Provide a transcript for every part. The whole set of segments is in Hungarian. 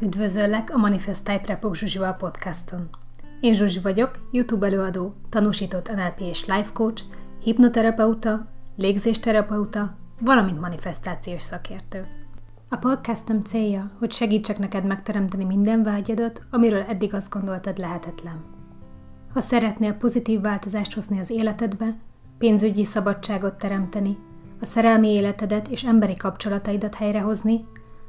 Üdvözöllek a Manifest Type Repok Zsuzsival podcaston. Én Zsuzsi vagyok, YouTube előadó, tanúsított NLP és life coach, hipnoterapeuta, légzésterapeuta, valamint manifestációs szakértő. A podcastom célja, hogy segítsek neked megteremteni minden vágyadat, amiről eddig azt gondoltad lehetetlen. Ha szeretnél pozitív változást hozni az életedbe, pénzügyi szabadságot teremteni, a szerelmi életedet és emberi kapcsolataidat helyrehozni,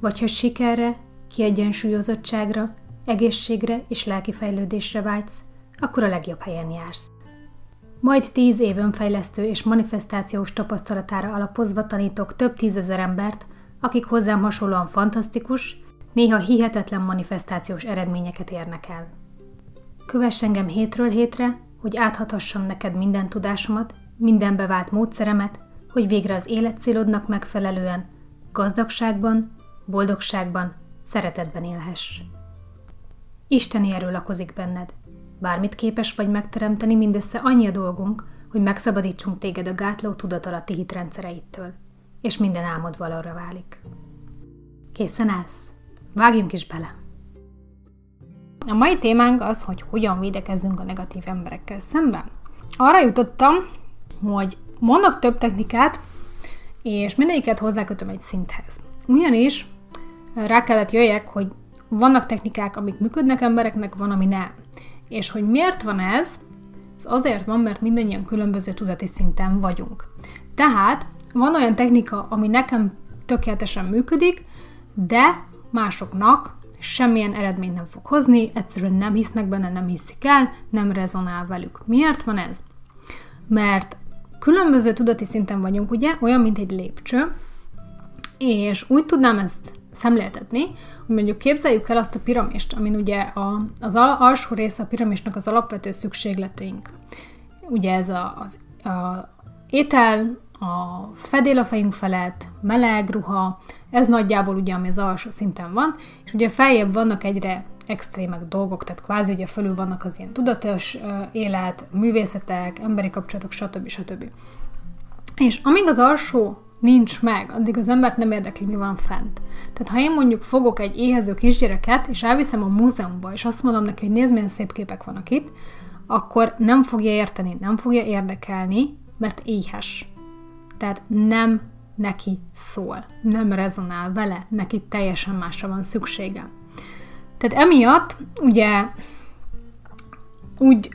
vagy hogy sikerre, kiegyensúlyozottságra, egészségre és lelki fejlődésre vágysz, akkor a legjobb helyen jársz. Majd tíz év önfejlesztő és manifestációs tapasztalatára alapozva tanítok több tízezer embert, akik hozzám hasonlóan fantasztikus, néha hihetetlen manifestációs eredményeket érnek el. Kövess engem hétről hétre, hogy áthathassam neked minden tudásomat, minden bevált módszeremet, hogy végre az életcélodnak megfelelően, gazdagságban, boldogságban, szeretetben élhess. Isteni erő lakozik benned. Bármit képes vagy megteremteni, mindössze annyi a dolgunk, hogy megszabadítsunk téged a gátló tudatalatti hitrendszereittől, és minden álmod valóra válik. Készen állsz? Vágjunk is bele! A mai témánk az, hogy hogyan védekezzünk a negatív emberekkel szemben. Arra jutottam, hogy mondok több technikát, és mindegyiket hozzákötöm egy szinthez. Ugyanis rá kellett jöjjek, hogy vannak technikák, amik működnek embereknek, van, ami nem. És hogy miért van ez? Ez azért van, mert mindannyian különböző tudati szinten vagyunk. Tehát van olyan technika, ami nekem tökéletesen működik, de másoknak semmilyen eredményt nem fog hozni, egyszerűen nem hisznek benne, nem hiszik el, nem rezonál velük. Miért van ez? Mert különböző tudati szinten vagyunk, ugye, olyan, mint egy lépcső, és úgy tudnám ezt szemléltetni, hogy mondjuk képzeljük el azt a piramist, amin ugye a, az alsó része a piramisnak az alapvető szükségleteink. Ugye ez a, az a étel, a fedél a fejünk felett, meleg ruha, ez nagyjából ugye, ami az alsó szinten van, és ugye feljebb vannak egyre extrémek dolgok, tehát kvázi ugye fölül vannak az ilyen tudatos élet, művészetek, emberi kapcsolatok, stb. stb. És amíg az alsó nincs meg, addig az embert nem érdekli, mi van fent. Tehát ha én mondjuk fogok egy éhező kisgyereket, és elviszem a múzeumba, és azt mondom neki, hogy nézd, milyen szép képek vannak itt, akkor nem fogja érteni, nem fogja érdekelni, mert éhes. Tehát nem neki szól, nem rezonál vele, neki teljesen másra van szüksége. Tehát emiatt ugye úgy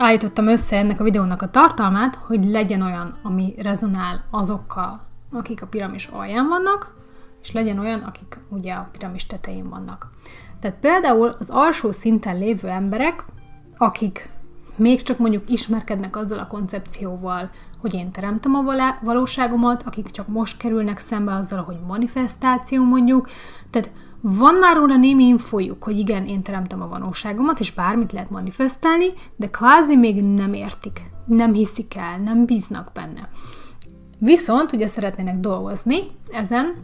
állítottam össze ennek a videónak a tartalmát, hogy legyen olyan, ami rezonál azokkal, akik a piramis alján vannak, és legyen olyan, akik ugye a piramis tetején vannak. Tehát például az alsó szinten lévő emberek, akik még csak mondjuk ismerkednek azzal a koncepcióval, hogy én teremtem a valóságomat, akik csak most kerülnek szembe azzal, hogy manifestáció mondjuk, tehát van már róla némi infójuk, hogy igen, én teremtem a valóságomat, és bármit lehet manifestálni, de kvázi még nem értik, nem hiszik el, nem bíznak benne. Viszont ugye szeretnének dolgozni ezen,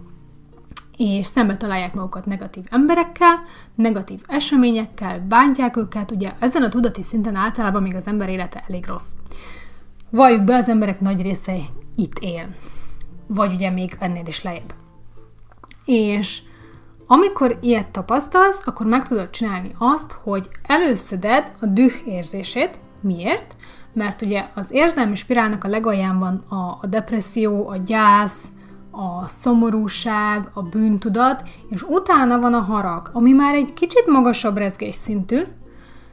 és szembe találják magukat negatív emberekkel, negatív eseményekkel, bántják őket, ugye ezen a tudati szinten általában még az ember élete elég rossz. Valljuk be, az emberek nagy része itt él, vagy ugye még ennél is lejjebb. És amikor ilyet tapasztalsz, akkor meg tudod csinálni azt, hogy előszeded a düh érzését. Miért? Mert ugye az érzelmi spirálnak a legalján van a, a depresszió, a gyász, a szomorúság, a bűntudat, és utána van a harag, ami már egy kicsit magasabb szintű,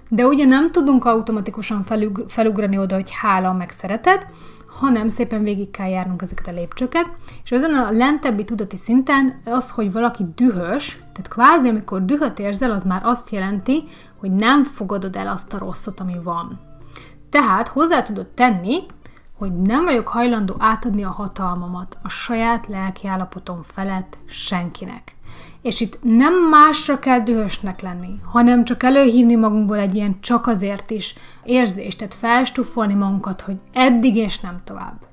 de ugye nem tudunk automatikusan felug, felugrani oda, hogy hála meg szeretet, hanem szépen végig kell járnunk ezeket a lépcsőket, és ezen a lentebbi tudati szinten az, hogy valaki dühös, tehát kvázi amikor dühöt érzel, az már azt jelenti, hogy nem fogadod el azt a rosszat, ami van. Tehát hozzá tudod tenni, hogy nem vagyok hajlandó átadni a hatalmamat a saját lelki állapotom felett senkinek. És itt nem másra kell dühösnek lenni, hanem csak előhívni magunkból egy ilyen csak azért is érzést, tehát felstuffolni magunkat, hogy eddig és nem tovább.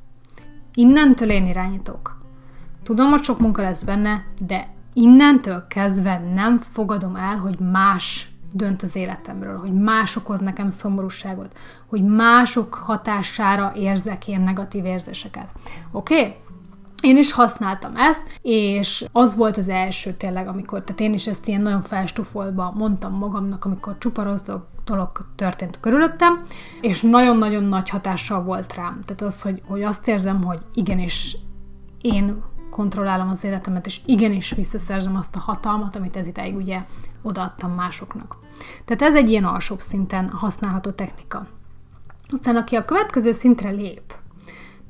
Innentől én irányítok. Tudom, hogy sok munka lesz benne, de innentől kezdve nem fogadom el, hogy más dönt az életemről, hogy más okoz nekem szomorúságot, hogy mások hatására érzek ilyen negatív érzéseket. Oké? Okay? Én is használtam ezt, és az volt az első tényleg, amikor, tehát én is ezt ilyen nagyon felstufolva mondtam magamnak, amikor csupa dolog történt körülöttem, és nagyon-nagyon nagy hatással volt rám. Tehát az, hogy, hogy azt érzem, hogy igenis én kontrollálom az életemet, és igenis visszaszerzem azt a hatalmat, amit ez ideig ugye odaadtam másoknak. Tehát ez egy ilyen alsóbb szinten használható technika. Aztán aki a következő szintre lép,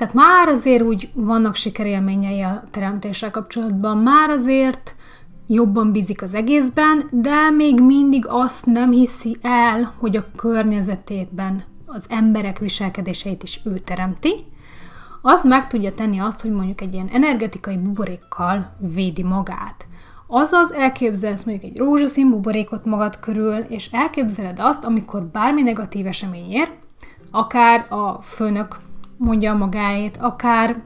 tehát már azért úgy vannak sikerélményei a teremtéssel kapcsolatban, már azért jobban bízik az egészben, de még mindig azt nem hiszi el, hogy a környezetében az emberek viselkedéseit is ő teremti, az meg tudja tenni azt, hogy mondjuk egy ilyen energetikai buborékkal védi magát. Azaz elképzelsz mondjuk egy rózsaszín buborékot magad körül, és elképzeled azt, amikor bármi negatív esemény ér, akár a főnök mondja magáét, akár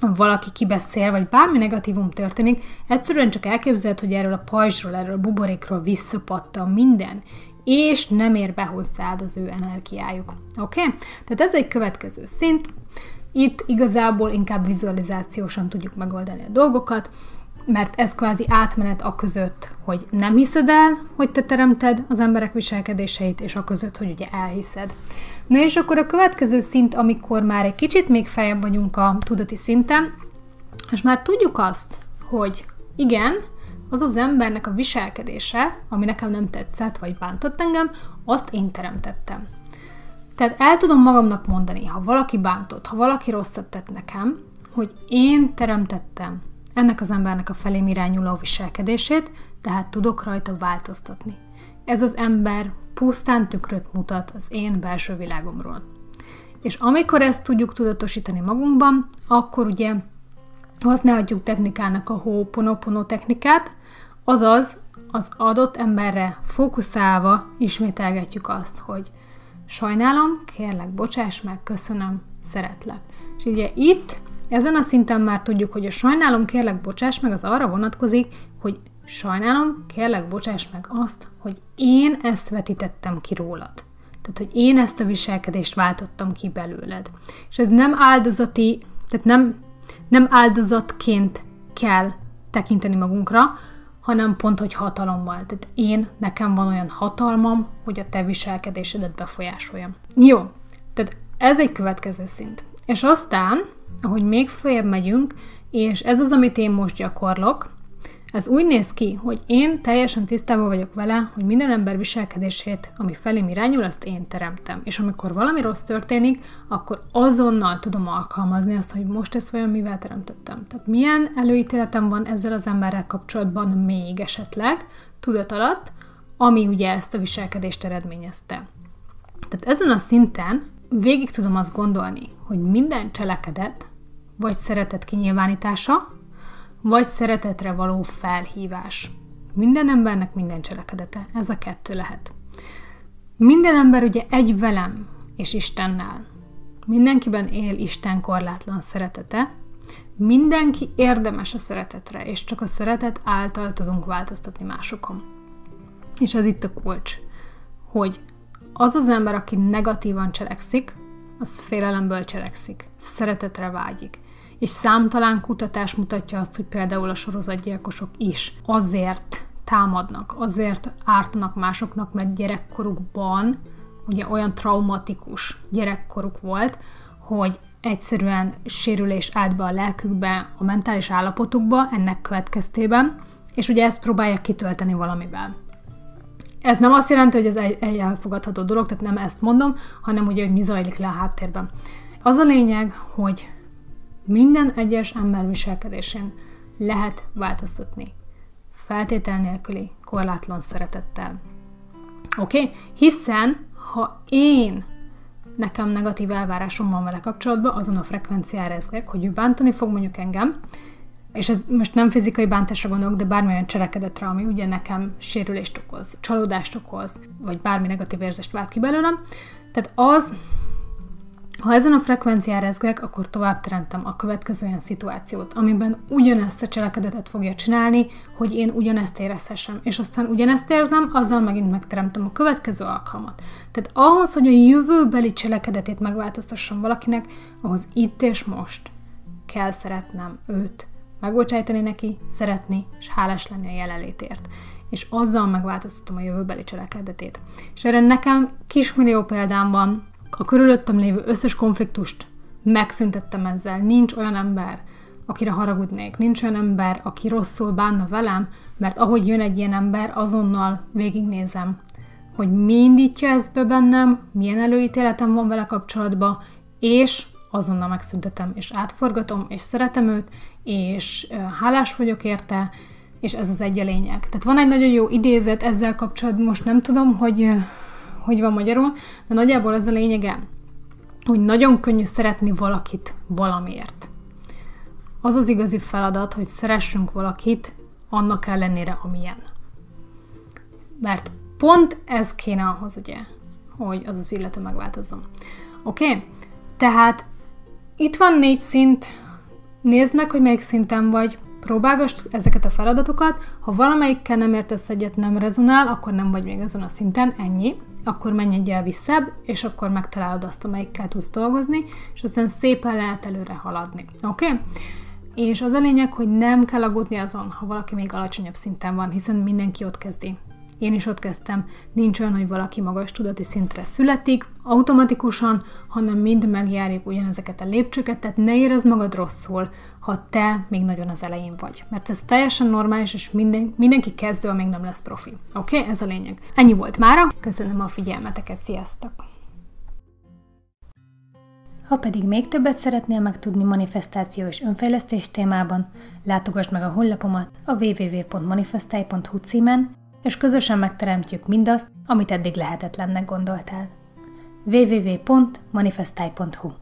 valaki kibeszél, vagy bármi negatívum történik, egyszerűen csak elképzeled, hogy erről a pajzsról, erről a buborékról visszapattan minden, és nem ér be hozzád az ő energiájuk. Oké? Okay? Tehát ez egy következő szint. Itt igazából inkább vizualizációsan tudjuk megoldani a dolgokat, mert ez kvázi átmenet a között, hogy nem hiszed el, hogy te teremted az emberek viselkedéseit, és a között, hogy ugye elhiszed. Na és akkor a következő szint, amikor már egy kicsit még feljebb vagyunk a tudati szinten, és már tudjuk azt, hogy igen, az az embernek a viselkedése, ami nekem nem tetszett, vagy bántott engem, azt én teremtettem. Tehát el tudom magamnak mondani, ha valaki bántott, ha valaki rosszat tett nekem, hogy én teremtettem ennek az embernek a felém irányuló viselkedését, tehát tudok rajta változtatni. Ez az ember pusztán tükröt mutat az én belső világomról. És amikor ezt tudjuk tudatosítani magunkban, akkor ugye használhatjuk technikának a Ho'oponopono technikát, azaz az adott emberre fókuszálva ismételgetjük azt, hogy sajnálom, kérlek, bocsáss meg, köszönöm, szeretlek. És ugye itt, ezen a szinten már tudjuk, hogy a sajnálom, kérlek, bocsáss meg, az arra vonatkozik, hogy sajnálom, kérlek, bocsáss meg azt, hogy én ezt vetítettem ki rólad. Tehát, hogy én ezt a viselkedést váltottam ki belőled. És ez nem áldozati, tehát nem, nem áldozatként kell tekinteni magunkra, hanem pont, hogy hatalommal. Tehát én, nekem van olyan hatalmam, hogy a te viselkedésedet befolyásoljam. Jó, tehát ez egy következő szint. És aztán, ahogy még följebb megyünk, és ez az, amit én most gyakorlok, ez úgy néz ki, hogy én teljesen tisztában vagyok vele, hogy minden ember viselkedését, ami felém irányul, azt én teremtem. És amikor valami rossz történik, akkor azonnal tudom alkalmazni azt, hogy most ezt vajon mivel teremtettem. Tehát milyen előítéletem van ezzel az emberrel kapcsolatban még esetleg, tudat alatt, ami ugye ezt a viselkedést eredményezte. Tehát ezen a szinten végig tudom azt gondolni, hogy minden cselekedet, vagy szeretet kinyilvánítása, vagy szeretetre való felhívás. Minden embernek minden cselekedete, ez a kettő lehet. Minden ember ugye egy velem és Istennel. Mindenkiben él Isten korlátlan szeretete, mindenki érdemes a szeretetre, és csak a szeretet által tudunk változtatni másokon. És ez itt a kulcs, hogy az az ember, aki negatívan cselekszik, az félelemből cselekszik, szeretetre vágyik. És számtalan kutatás mutatja azt, hogy például a sorozatgyilkosok is azért támadnak, azért ártanak másoknak, mert gyerekkorukban ugye olyan traumatikus gyerekkoruk volt, hogy egyszerűen sérülés állt be a lelkükbe, a mentális állapotukba ennek következtében, és ugye ezt próbálják kitölteni valamivel. Ez nem azt jelenti, hogy ez egy elfogadható dolog, tehát nem ezt mondom, hanem ugye, hogy mi zajlik le a háttérben. Az a lényeg, hogy minden egyes ember viselkedésén lehet változtatni. Feltétel nélküli, korlátlan szeretettel. Oké? Okay? Hiszen, ha én nekem negatív elvárásom van vele kapcsolatban, azon a frekvenciára ezek, hogy ő bántani fog mondjuk engem, és ez most nem fizikai bántásra gondolok, de bármilyen cselekedetre, ami ugye nekem sérülést okoz, csalódást okoz, vagy bármi negatív érzést vált ki belőlem. Tehát az ha ezen a frekvencián rezgek, akkor tovább teremtem a következő olyan szituációt, amiben ugyanezt a cselekedetet fogja csinálni, hogy én ugyanezt érezhessem, és aztán ugyanezt érzem, azzal megint megteremtem a következő alkalmat. Tehát ahhoz, hogy a jövőbeli cselekedetét megváltoztassam valakinek, ahhoz itt és most kell szeretnem őt, megbocsájtani neki, szeretni, és hálás lenni a jelenlétért. És azzal megváltoztatom a jövőbeli cselekedetét. És erre nekem kismillió példám van, a körülöttem lévő összes konfliktust megszüntettem ezzel. Nincs olyan ember, akire haragudnék. Nincs olyan ember, aki rosszul bánna velem, mert ahogy jön egy ilyen ember, azonnal végignézem, hogy mi indítja ezt be bennem, milyen előítéletem van vele kapcsolatban, és azonnal megszüntetem, és átforgatom, és szeretem őt, és hálás vagyok érte, és ez az egy a lényeg. Tehát van egy nagyon jó idézet ezzel kapcsolatban, most nem tudom, hogy hogy van magyarul, de nagyjából ez a lényege, hogy nagyon könnyű szeretni valakit valamiért. Az az igazi feladat, hogy szeressünk valakit annak ellenére, amilyen. Mert pont ez kéne ahhoz, ugye, hogy az az illető megváltozzon. Oké? Okay? Tehát itt van négy szint, nézd meg, hogy melyik szinten vagy, próbálgass ezeket a feladatokat, ha valamelyikkel nem értesz egyet, nem rezonál, akkor nem vagy még ezen a szinten, ennyi, akkor menj egyel visszább, és akkor megtalálod azt, amelyikkel tudsz dolgozni, és aztán szépen lehet előre haladni. Oké? Okay? És az a lényeg, hogy nem kell aggódni azon, ha valaki még alacsonyabb szinten van, hiszen mindenki ott kezdi. Én is ott kezdtem. Nincs olyan, hogy valaki magas tudati szintre születik automatikusan, hanem mind megjárjuk ugyanezeket a lépcsőket, tehát ne érezd magad rosszul, ha te még nagyon az elején vagy. Mert ez teljesen normális, és minden, mindenki kezdő, még nem lesz profi. Oké? Okay? Ez a lényeg. Ennyi volt mára. Köszönöm a figyelmeteket. Sziasztok! Ha pedig még többet szeretnél megtudni manifestáció és önfejlesztés témában, látogass meg a honlapomat a www.manifestai.hu címen, és közösen megteremtjük mindazt, amit eddig lehetetlennek gondoltál. www.manifestai.hu